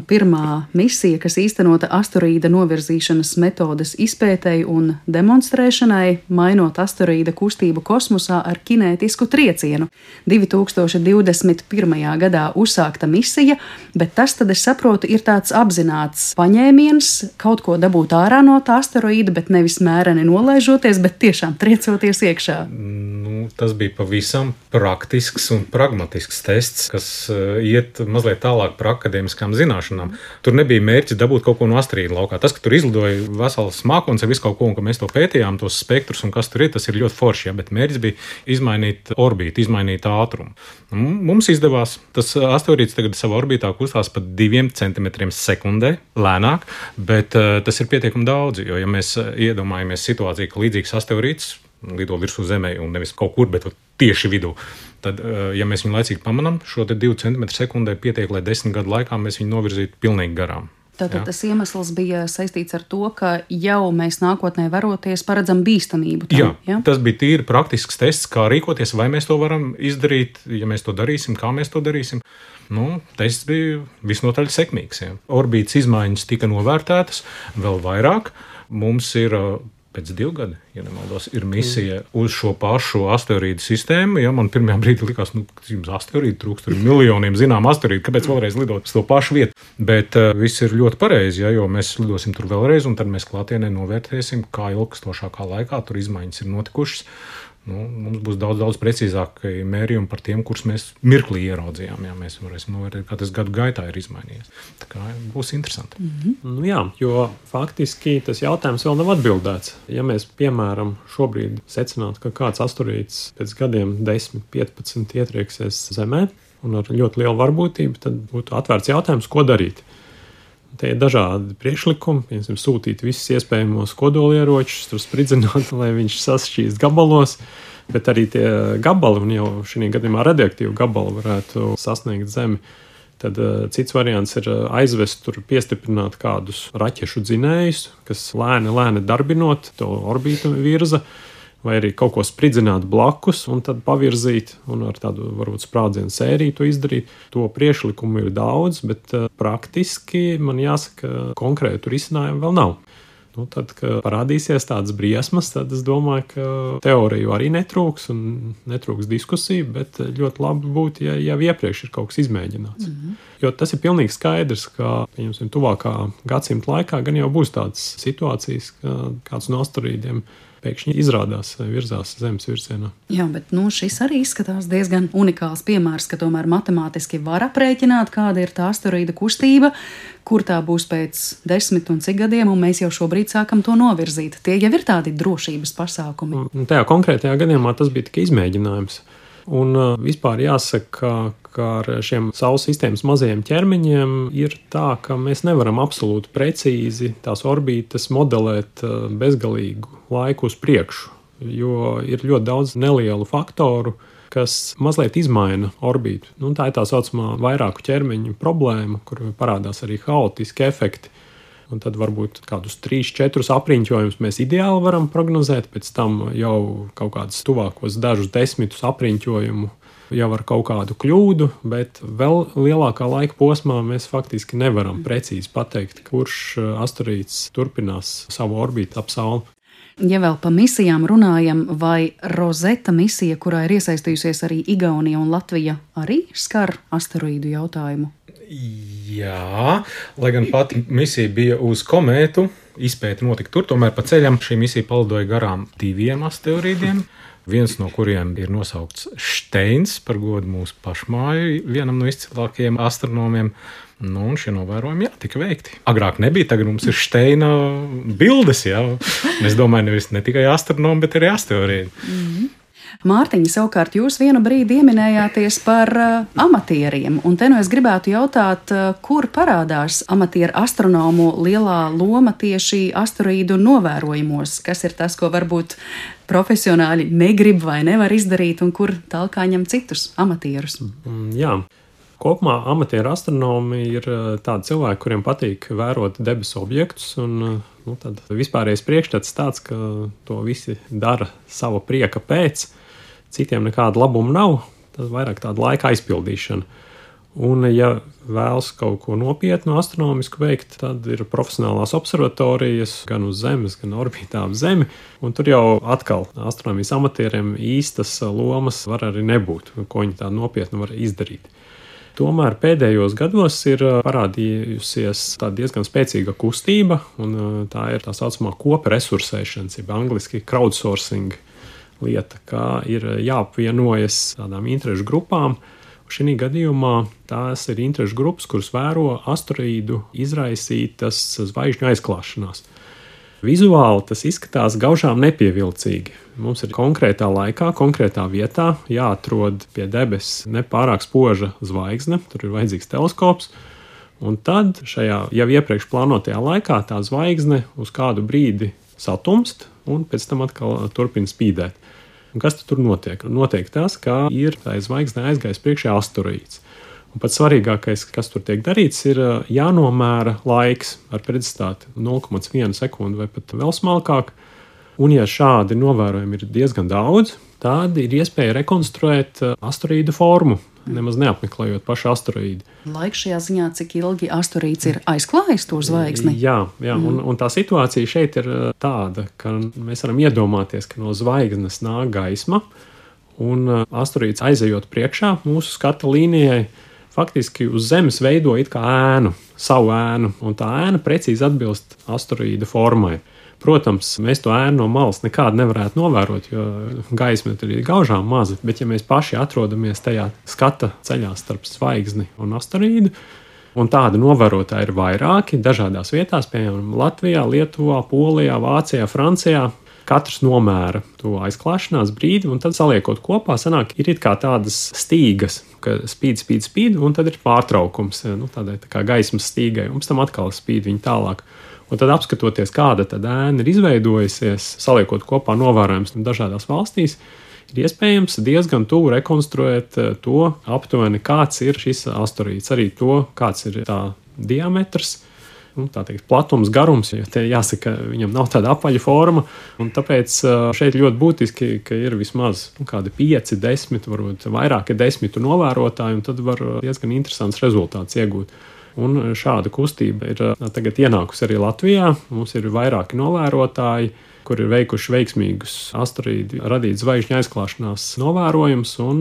Pirmā misija, kas īstenota asteroīda novirzīšanas metodes izpētēji un demonstrēšanai, mainot asteroīda kustību kosmosā ar kinētisku triecienu. 2021. gadā uzsākta misija, bet tas, tad es saprotu, ir tāds apzināts paņēmiens kaut ko dabūt ārā no tā asteroīda, bet nevis mēreni nolaižoties, bet tiešām triecoties iekšā. Nu, tas bija pavisam praktisks un pragmatisks tests, kas uh, iet mazliet tālāk par akadēmiskām zināšanām. Tur nebija mērķis dabūt kaut ko no astrīda laukā. Tas, ka tur izlidoja vesels mākslinieks ar visu kaut ko, un ka mēs to pētījām, tos spektrus un kas tur ir, tas ir ļoti forši. Ja? Bet mērķis bija izmainīt orbītu, izmainīt ātrumu. Mums izdevās. Tas asteroīds tagad savā orbītā kustās pa diviem centimetriem sekundē, lēnāk, bet tas ir pietiekami daudz. Jo, ja mēs iedomājamies situāciju, ka līdzīgs asteroīds lido virsū zemē un nevis kaut kur, bet tieši vidū. Tad, ja mēs viņu laicīgi pamanām, šo 2 cm sekundē pietiek, lai 10 gadu laikā mēs viņu novirzītu pilnīgi garām. Tātad tas iemesls bija saistīts ar to, ka jau mēs nākotnē varoties paredzam bīstamību. Tam, jā, ja? tas bija tīri praktisks tests, kā rīkoties, vai mēs to varam izdarīt, ja mēs to darīsim, kā mēs to darīsim. Nu, tests bija visnotaļ sekmīgs. Ja. Orbītas izmaiņas tika novērtētas vēl vairāk. Mums ir pēc diviem gadiem, ja nemaldos, ir misija mm. uz šo pašu asteroīdu sistēmu. Ja man pirmā brīdī likās, nu, ka jums asteroīdi trūkst, tur ir miljoniem zinām asteroīdu, kāpēc vēlreiz lidot uz to pašu vietu. Bet uh, viss ir ļoti pareizi, ja, jo mēs lidosim tur vēlreiz, un tad mēs klātienē novērtēsim, kā ilgstošākā laikā tur izmaiņas ir notikušas. Nu, mums būs daudz, daudz precīzāk mērījumi par tiem, kurus mēs mirklī ieraudzījām. Jā, mēs varēsim novērtēt, kā tas gadu gaitā ir izmainījies. Tā kā būs interesanti. Mm -hmm. nu, jā, jo faktiski tas jautājums vēl nav atbildēts. Ja mēs, piemēram, šobrīd secinātu, ka kāds asteroīds pēc gadiem 10, 15 ietrieksies Zemē un ar ļoti lielu varbūtību, tad būtu atvērts jautājums, ko darīt. Tie ir dažādi priekšlikumi, piemēram, sūtīt visus iespējamos kodolieročus, tur spridzināt, lai viņš sašķīst gabalos. Bet arī tie gabali, un jau šī gadījumā radioaktīvi gabali, varētu sasniegt Zemi. Tad uh, cits variants ir uh, aizvest tur piestiprināt kādus raķešu dzinējus, kas lēni, lēni darbinot to orbītu virza. Uh, vai arī kaut ko spridzināt blakus un tad pavirzīt, un ar tādu varbūt sprādzienu sēriju to izdarīt. To priekšlikumu ir daudz, bet uh, praktiski man jāsaka, konkrētu risinājumu vēl nav. Nu, tad, kad parādīsies tādas briesmas, tad es domāju, ka teoriju arī netrūks un netrūks diskusiju, bet ļoti labi būtu, ja jau iepriekš ir kaut kas izmēģināts. Mm -hmm. Jo tas ir pilnīgi skaidrs, ka, pieņemsim, tuvākā gadsimta laikā gan jau būs tādas situācijas, ka kāds no asteroīdiem pēkšņi izrādās virzās zemes virzienā. Jā, bet nu, šis arī izskatās diezgan unikāls piemērs, ka tomēr matemātiski var aprēķināt, kāda ir tā asteroīda kustība, kur tā būs pēc desmit un cik gadiem, un mēs jau šobrīd sākam to novirzīt. Tie jau ir tādi drošības pasākumi. Un tajā konkrētajā gadījumā tas bija tikai izmēģinājums. Un uh, vispār jāsaka, ka ar šiem Saules sistēmas mazajiem ķermeņiem ir tā, ka mēs nevaram absolūti precīzi tās orbītas modelēt uh, bezgalīgu laiku uz priekšu, jo ir ļoti daudz nelielu faktoru, kas mazliet izmaina orbītu. Nu, tā ir tā saucamā vairāku ķermeņu problēma, kur parādās arī haotiski efekti. Un tad varbūt kādus trīs, četrus apriņķojumus mēs ideāli varam prognozēt, pēc tam jau kaut kādus tuvākos dažus desmitus apriņķojumu jau ar kaut kādu kļūdu, bet vēl lielākā laika posmā mēs faktiski nevaram precīzi pateikt, kurš asteroīds turpinās savu orbitu ap Sauli. Ja vēl par misijām runājam, vai Rozeta misija, kurā ir iesaistījusies arī Igaunija un Latvija, arī skar asteroīdu jautājumu? Jā, lai gan pati misija bija uz komētu, izpēta notika tur, tomēr pa ceļam šī misija palidoja garām diviem asteroīdiem. Viens no kuriem ir nosaukts Steins par godu mūsu pašmāju, vienam no izcilākajiem astronomiem. Nu, un šie novērojumi jā, tika veikti. Agrāk nebija, tagad mums ir Steina bildes. Jā. Es domāju, nevis ne tikai astronomi, bet arī asteroīdi. Mm -hmm. Mārtiņa, savukārt, jūs vienu brīdi pieminējāties par uh, amatieriem. Un te nu es gribētu jautāt, uh, kur parādās amatieru astronomu lielā loma tieši asteroīdu novērojumos, kas ir tas, ko varbūt profesionāļi negrib vai nevar izdarīt, un kur tālāk ņem citus amatierus. Mm, jā. Kopumā amatieru astronomi ir uh, tādi cilvēki, kuriem patīk vērot debesu objektus. Un, uh, nu, vispārējais priekšstats tāds, ka to visi dara sava prieka pēc citiem nekāda labuma nav, tad vairāk tāda laika aizpildīšana. Un, ja vēlas kaut ko nopietnu astronomisku veikt, tad ir profesionālās observatorijas gan uz Zemes, gan orbītā ap Zemi. Un tur jau atkal astronomijas amatieriem īstas lomas var arī nebūt, ko viņi tā nopietni var izdarīt. Tomēr pēdējos gados ir parādījusies diezgan spēcīga kustība, un tā ir tā saucamā kopa resursēšana, jeb angļuiski crowdsourcing lieta, kā ir jāapvienojas tādām interešu grupām. Šī gadījumā tās ir interešu grupas, kuras vēro asteroīdu izraisītas zvaigžņu aizklāšanās. Vizuāli tas izskatās gaužām nepievilcīgi. Mums ir konkrētā laikā, konkrētā vietā jāatrod pie debesis nepārāk spoža zvaigzne, tur ir vajadzīgs teleskops. Un tad šajā jau iepriekš plānotajā laikā tā zvaigzne uz kādu brīdi satumst un pēc tam atkal turpina spīdēt. Un kas tur notiek? Notiek tas, ka ir tā zvaigzne aizgājis priekšā asteroīds. Un pats svarīgākais, kas tur tiek darīts, ir jānomēra laiks ar precizitāti 0,1 sekundi vai pat vēl smalkāk. Un, ja šādi novērojumi ir diezgan daudz, tad ir iespēja rekonstruēt asteroīdu formu nemaz neapmeklējot pašu asteroīdu. Laiks šajā ziņā, cik ilgi asteroīds ir aizklājis to zvaigzni? Jā, jā mm. un, un tā situācija šeit ir uh, tāda, ka mēs varam iedomāties, ka no zvaigznes nāk gaisma, un uh, asteroīds aizejot priekšā mūsu skata līnijai, faktiski uz Zemes veido it kā ēnu, savu ēnu, un tā ēna precīzi atbilst asteroīda formai. Protams, mēs to ēnu no malas nekādu nevarētu novērot, jo gaisma tur ir gaužām maza. Bet, ja mēs paši atrodamies tajā skata ceļā starp zvaigzni un asteroīdu, un tādu novērotāju ir vairāki dažādās vietās, piemēram, Latvijā, Lietuvā, Polijā, Vācijā, Francijā, katrs nomēra to aizklāšanās brīdi, un tad saliekot kopā, sanāk, ir kā tādas stīgas, ka spīd, spīd, spīd, un tad ir pārtraukums nu, tādai tā kā gaismas stīgai, un pēc tam atkal spīd viņa tālāk. Un tad apskatoties, kāda tad ēna ir izveidojusies, saliekot kopā novērojumus no dažādās valstīs, ir iespējams diezgan tuvu rekonstruēt eh, to aptuveni, kāds ir šis asteroīds, arī to, kāds ir tā diametrs. Nu, tā teikt, platums, garums, jo te jāsaka, viņam nav tāda apaļa forma. Tāpēc eh, šeit ļoti būtiski, ka ir vismaz nu, kādi 5, 10, varbūt vairāki desmitu novērotāji, un tad var diezgan interesants rezultāts iegūt. Un šāda kustība ir tagad ienākusi arī Latvijā. Mums ir vairāki novērotāji, kur ir veikuši veiksmīgus asteroīdu radīt zvaigžņu aizklāšanās novērojumus, un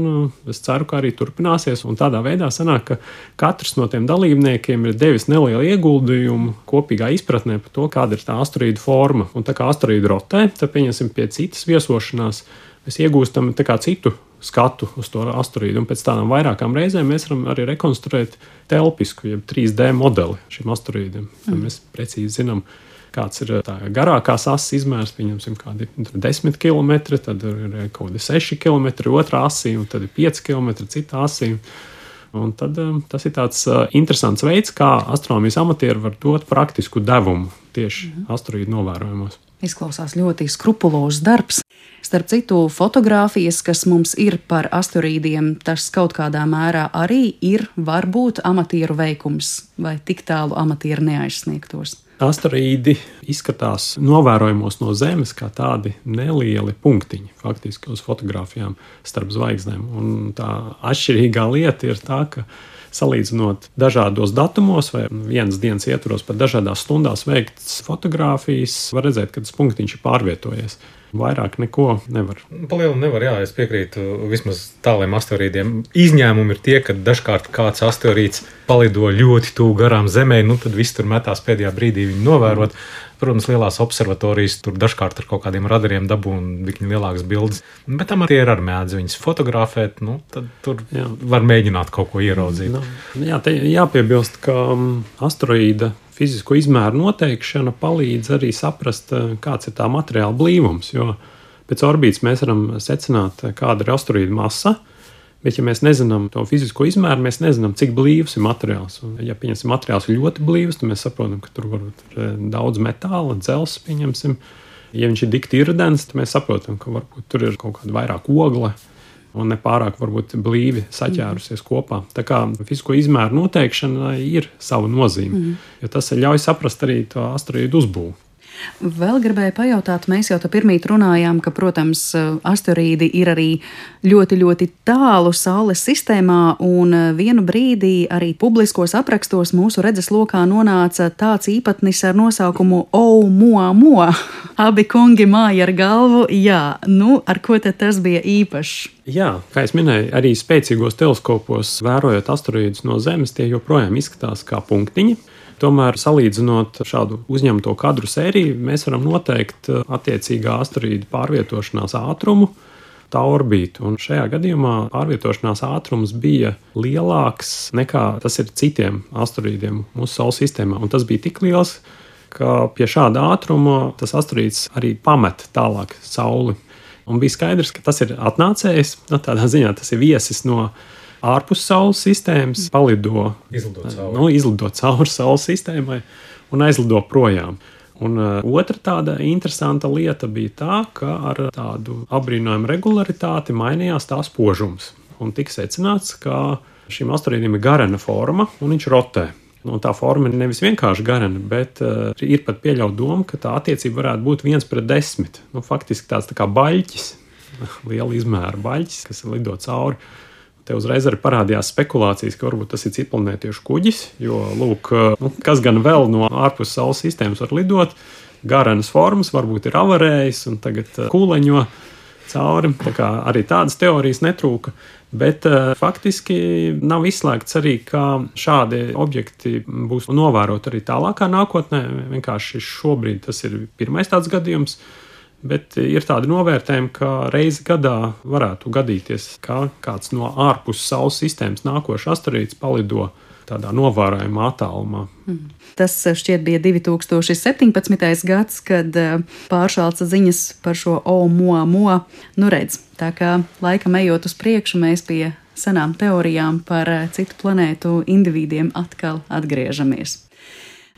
es ceru, ka arī turpināsies. Un tādā veidā sanāk, ka katrs no tiem dalībniekiem ir devis nelielu ieguldījumu kopīgā izpratnē par to, kāda ir tā asteroīdu forma. Un tā kā asteroīdu rotē, tad pieņemsim pie citas viesošanās, mēs iegūstam citu skatu uz to asteroīdu. Un pēc tādām vairākām reizēm mēs varam arī rekonstruēt telpisku, jeb 3D modeli šim asteroīdam. Mm. Mēs precīzi zinām, kāds ir tā garākās asas izmērs, pieņemsim, kādi 10 km, tad ir kaut kādi 6 km otrā asī, un tad ir 5 km citā asī. Un tad, um, tas ir tāds uh, interesants veids, kā astronomijas amatieri var dot praktisku devumu tieši mm. asteroīdu novērojumos. Izklausās ļoti skrupulozs darbs. Starp citu, fotografijas, kas mums ir par asteroīdiem, tas kaut kādā mērā arī ir varbūt amatieru veikums, vai tik tālu amatieri neaizsniegtos. Asteroīdi izskatās novērojamos no Zemes kā tādi nelieli punktiņi, faktiski uz fotografijām starp zvaigznēm. Un tā atšķirīgā lieta ir tā, ka salīdzinot dažādos datumos vai vienas dienas ietvaros, pat dažādās stundās veikts fotografijas, var redzēt, ka tas punktiņš ir pārvietojies. Vairāk neko nevar. Palielinu nevar, jā, es piekrītu vismaz tāliem asteroīdiem. Izņēmumi ir tie, ka dažkārt kāds asteroīds palido ļoti tuvu garām Zemē, nu tad viss tur metās pēdējā brīdī viņu novērot. Protams, lielās observatorijas tur dažkārt ar kaut kādiem radariem dabū un viņi lielākas bildes. Bet tam arī ir ar mēdzi viņas fotografēt. Nu, tad tur jā. var mēģināt kaut ko ieraudzīt. Nu, jā, te jāpiebilst, ka um, asteroīda fizisko izmēru noteikšana palīdz arī saprast, uh, kāds ir tā materiāla blīvums. Jo pēc orbītas mēs varam secināt, uh, kāda ir asteroīda masa. Bet, ja mēs nezinām to fizisko izmēru, mēs nezinām, cik blīvs ir materiāls. Un, ja pieņemsim, materiāls ir ļoti blīvs, tad mēs saprotam, ka tur var būt eh, daudz metāla, dzelzs. Pieņemsim. Ja viņš ir dikti irdens, tad mēs saprotam, ka varbūt tur ir kaut kāda vairāk ogla un nepārāk varbūt blīvi saķērusies kopā. Tā kā fizisko izmēru noteikšana ir sava nozīme, mm. jo tas ļauj saprast arī to asteroīdu uzbūvi. Vēl gribēju pajautāt, mēs jau tā pirmīt runājām, ka, protams, asteroīdi ir arī ļoti, ļoti tālu Saules sistēmā, un vienu brīdī arī publiskos aprakstos mūsu redzeslokā nonāca tāds īpatnis ar nosaukumu Oumoamo. Abi kungi māja ar galvu, jā, nu, ar ko tad tas bija īpašs? Jā, kā jau minēju, arī spēcīgos teleskopos vērojot asteroīdus no Zemes, tie joprojām izskatās kā punktiņi. Tomēr, salīdzinot šādu uzņemto kadru sēriju, mēs varam noteikt uh, attiecīgā asteroīda pārvietošanās ātrumu. Tā orbīta. Un šajā gadījumā pārvietošanās ātrums bija lielāks nekā tas ir citiem asteroīdiem mūsu Saules sistēmā. Un tas bija tik liels, ka pie šāda ātruma tas asteroīds arī pamet tālāk Sauli. Un bija skaidrs, ka tas ir atnācējis, no nu, tādā ziņā tas ir viesis no ārpus Saules sistēmas, palido, izlido cauri, nu, izlido cauri Saules sistēmai un aizlido projām. Un uh, otra tāda interesanta lieta bija tā, ka ar tādu apbrīnojumu regularitāti mainījās tās spožums. Un tika secināts, ka šim asteroīdam ir garena forma un viņš rotē. Un tā forma ir nevis vienkārši garena, bet uh, ir pat pieļauta doma, ka tā attiecība varētu būt viens pret desmit. Nu, faktiski tāds tā kā baļķis, liela izmēra baļķis, kas lido cauri. Te uzreiz arī parādījās spekulācijas, ka varbūt tas ir citplanētiešu kuģis, jo, lūk, nu, kas gan vēl no ārpus Saules sistēmas var lidot, garenas formas, varbūt ir avarējis un tagad uh, kūleņo cauri. Tā kā arī tādas teorijas netrūka. Bet uh, faktiski nav izslēgts arī, ka šādi objekti būs novēroti arī tālākā nākotnē. Vienkārši šobrīd tas ir pirmais tāds gadījums. Bet ir tādi novērtējumi, ka reizi gadā varētu gadīties, ka kāds no ārpus Saules sistēmas nākošais asteroīds palido tādā novērojamā attālumā. Mm. Tas šķiet bija 2017. gads, kad eh, pāršāca ziņas par šo OMO. Nu, redz, tā kā laikam ejot uz priekšu, mēs pie senām teorijām par citu planētu individiem atkal atgriežamies.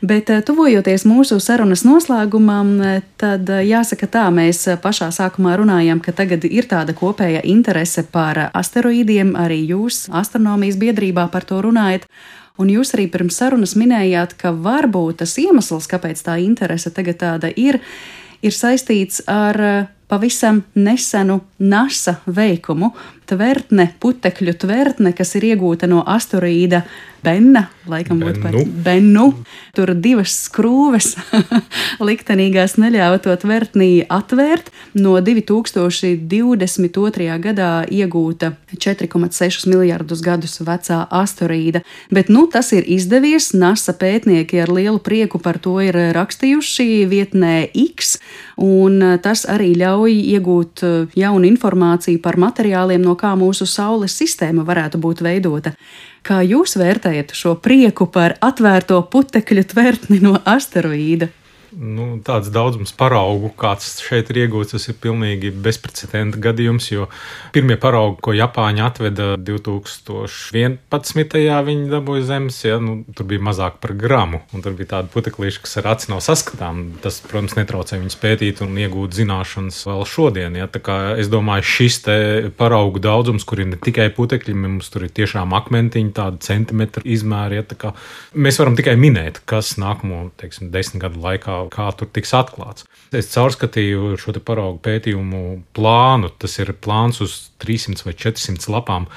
Bet, eh, tuvojoties mūsu sarunas noslēgumam, eh, tad eh, jāsaka tā, mēs pašā sākumā runājām, ka tagad ir tāda kopēja interese par asteroīdiem, arī jūs astronomijas biedrībā par to runājat. Un jūs arī pirms sarunas minējāt, ka varbūt tas iemesls, kāpēc tā interese tagad tāda ir, ir saistīts ar pavisam nesenu NASA veikumu. Tvertne, putekļu tvertne, kas ir iegūta no asteroīda Benna, laikam būtu pat Bennu. Tur divas skrūves liktenīgās neļāva to tvertnī atvērt. No 2022. gadā iegūta 4,6 miljardus gadus vecā asteroīda. Bet nu, tas ir izdevies. NASA pētnieki ar lielu prieku par to ir rakstījuši vietnē X, un tas arī ļauj iegūt jaunu informāciju par materiāliem, no kā mūsu Saules sistēma varētu būt veidota. Kā jūs vērtējat šo prieku par atvērto putekļu tvertni no asteroīda? Nu, tāds daudzums paraugu, kāds šeit ir iegūts, tas ir pilnīgi bezprecedenta gadījums. Jo pirmie paraugi, ko Japāņi atveda 2011. viņi dabūja zemes, ja, nu, tur bija mazāk par gramu. Tur bija tādi puteklīši, kas ar aci nav saskatām. Tas, protams, netraucē viņus pētīt un iegūt zināšanas vēl šodien. Ja. Es domāju, šis paraugu daudzums, kur ir ne tikai putekļi, mums tur ir tiešām akmentiņi, tādi centimetri izmēri. Ja, mēs varam tikai minēt, kas nākamo teiksim, desmit gadu laikā kā tur tiks atklāts. Es caurskatīju šo paraugu pētījumu plānu. Tas ir plāns uz 300 vai 400 lapām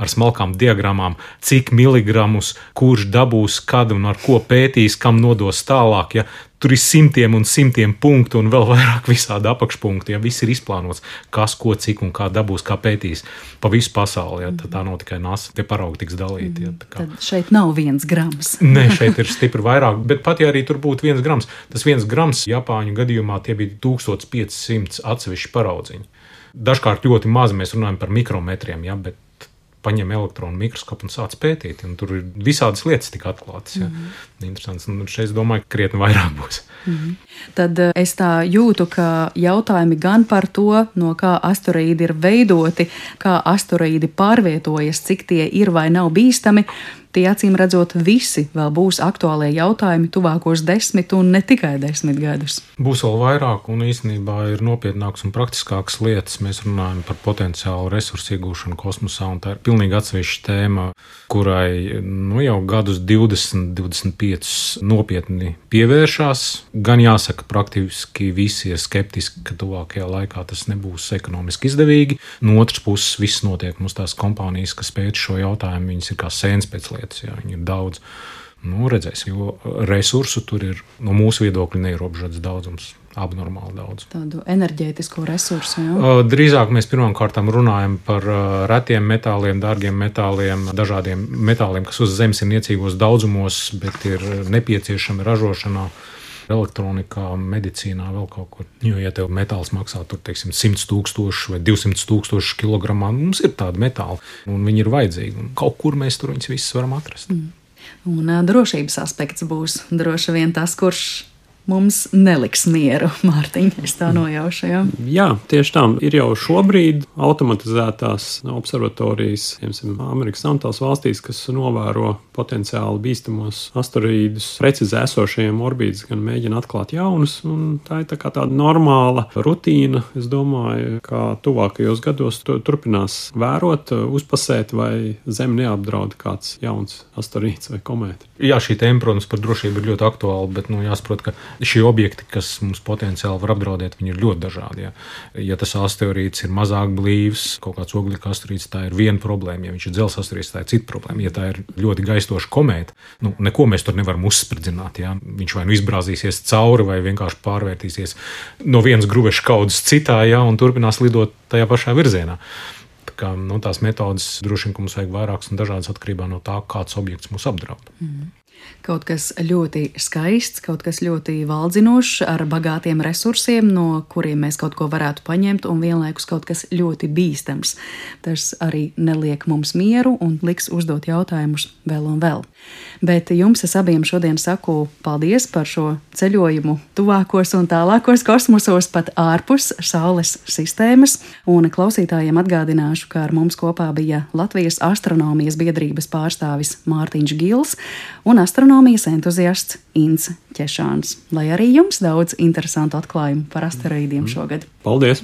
ar smalkām diagrammām, cik miligramus kurš dabūs, kad un ar ko pētīs, kam nodos tālāk. Ja? Tur ir simtiem un simtiem punktu, un vēl vairāk visādi apakšpunkti. Ja viss ir izplānots, kas, ko, cik un kā dabūs, kā pētīs pa visu pasauli. Ja, tā nav tikai NASA, tie paraugi tiks dalīti. Ja, Tad šeit nav viens grams. Nē, šeit ir stipri vairāk, bet pat ja arī tur būtu viens grams, tas viens grams Japāņu gadījumā tie bija 1500 atsevišķi paraudziņi. Dažkārt ļoti maz mēs runājam par mikrometriem, ja, bet paņem elektronu mikroskopu un sāc pētīt. Un tur ir visādas lietas, tika atklātas. Ja. Mm -hmm. Interesants. Un šeit es domāju, ka krietni vairāk būs. Mm -hmm. Tad eh, es tā jūtu, ka jautājumi gan par to, no kā asteroīdi ir veidoti, kā asteroīdi pārvietojas, cik tie ir vai nav bīstami, Tie acīm redzot, visi vēl būs aktuālie jautājumi tuvākos desmit un ne tikai desmit gadus. Būs vēl vairāk, un īstenībā ir nopietnākas un praktiskākas lietas. Mēs runājam par potenciālu resursu iegūšanu kosmosā, un tā ir pilnīgi atsevišķa tēma, kurai nu, jau gadus 20, 25 nopietni pievēršās. Gan jāsaka, praktiski visi ir skeptiski, ka tuvākajā laikā tas nebūs ekonomiski izdevīgi. No otras puses, viss notiek mums tās kompānijas, kas pēta šo jautājumu, viņas ir kā sēnes pēc lietas lietas, jā, viņi ir daudz. Nu, redzēsim, jo resursu tur ir no mūsu viedokļa neierobežots daudzums. Abnormāli daudz. Tādu enerģētisko resursu. Jā? Drīzāk mēs pirmkārt runājam par retiem metāliem, dārgiem metāliem, dažādiem metāliem, kas uz Zemes ir niecīgos daudzumos, bet ir nepieciešami ražošanā elektronikā, medicīnā, vēl kaut kur. Jo, ja tev metāls maksā tur, teiksim, 100 tūkstoši vai 200 tūkstoši kilogramā, mums ir tādi metāli, un viņi ir vajadzīgi. Un kaut kur mēs tur viņus visus varam atrast. Mm. Un drošības aspekts būs droši vien tas, kurš mums neliks mieru, Mārtiņa. Es tā nojaušu. Ja? Jā, tieši tā. Ir jau šobrīd automatizētās observatorijas, piemēram, Amerikas Savienotās valstīs, kas novēro potenciāli bīstamos asteroīdus, precīzi esošajiem orbītus, gan mēģina atklāt jaunus. Tā ir tā tāda normāla rutīna. Es domāju, ka tuvākajos gados to turpinās vērot, uzpasēt, vai Zeme neapdraud kāds jauns asteroīds vai komēta. Jā, šī tēma, protams, par drošību ir ļoti aktuāla, bet nu, jāsaprot, ka šie objekti, kas mums potenciāli var apdraudēt, ir ļoti dažādi. Ja, ja tas asteroīds ir mazāk blīvs, kaut kāds oglekļa asteroīds, tā ir viena problēma. Ja viņš ir dzelzs asteroīds, tā ir cita problēma. Ja tā ir ļoti gaistoša komēta, nu, neko mēs tur nevaram uzspridzināt. Ja. Viņš vai nu izbrāzīsies cauri, vai vienkārši pārvērtīsies no vienas gruveša kaudzes citā, ja, un turpinās lidot tajā pašā virzienā. Tā kā, nu, tās metodas droši vien mums vajag vairākas un dažādas atkarībā no tā, kāds objekts mūs apdraud. Mm. Kaut kas ļoti skaists, kaut kas ļoti valdzinošs, ar bagātiem resursiem, no kuriem mēs kaut ko varētu paņemt, un vienlaikus kaut kas ļoti bīstams. Tas arī neliek mums mieru un liks uzdot jautājumus vēl un vēl. Bet jums es abiem šodien saku paldies par šo ceļojumu tuvākos un tālākos kosmosos, pat ārpus Saules sistēmas. Un klausītājiem atgādināšu, ka ar mums kopā bija Latvijas astronomijas biedrības pārstāvis Mārtiņš Gils un astronomijas entuziasts Inns Češāns. Lai arī jums daudz interesantu atklājumu par asteroīdiem šogad. Paldies!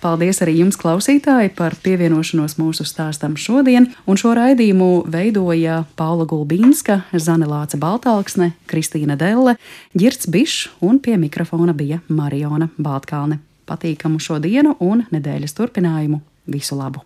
Paldies arī jums, klausītāji, par pievienošanos mūsu stāstam šodien. Un šo raidījumu veidoja Paula Gulbīnska, Zane Lāce Baltāksne, Kristīna Delle, Girts Bišs un pie mikrofona bija Mariona Baltkalne. Patīkamu šo dienu un nedēļas turpinājumu! Visu labu!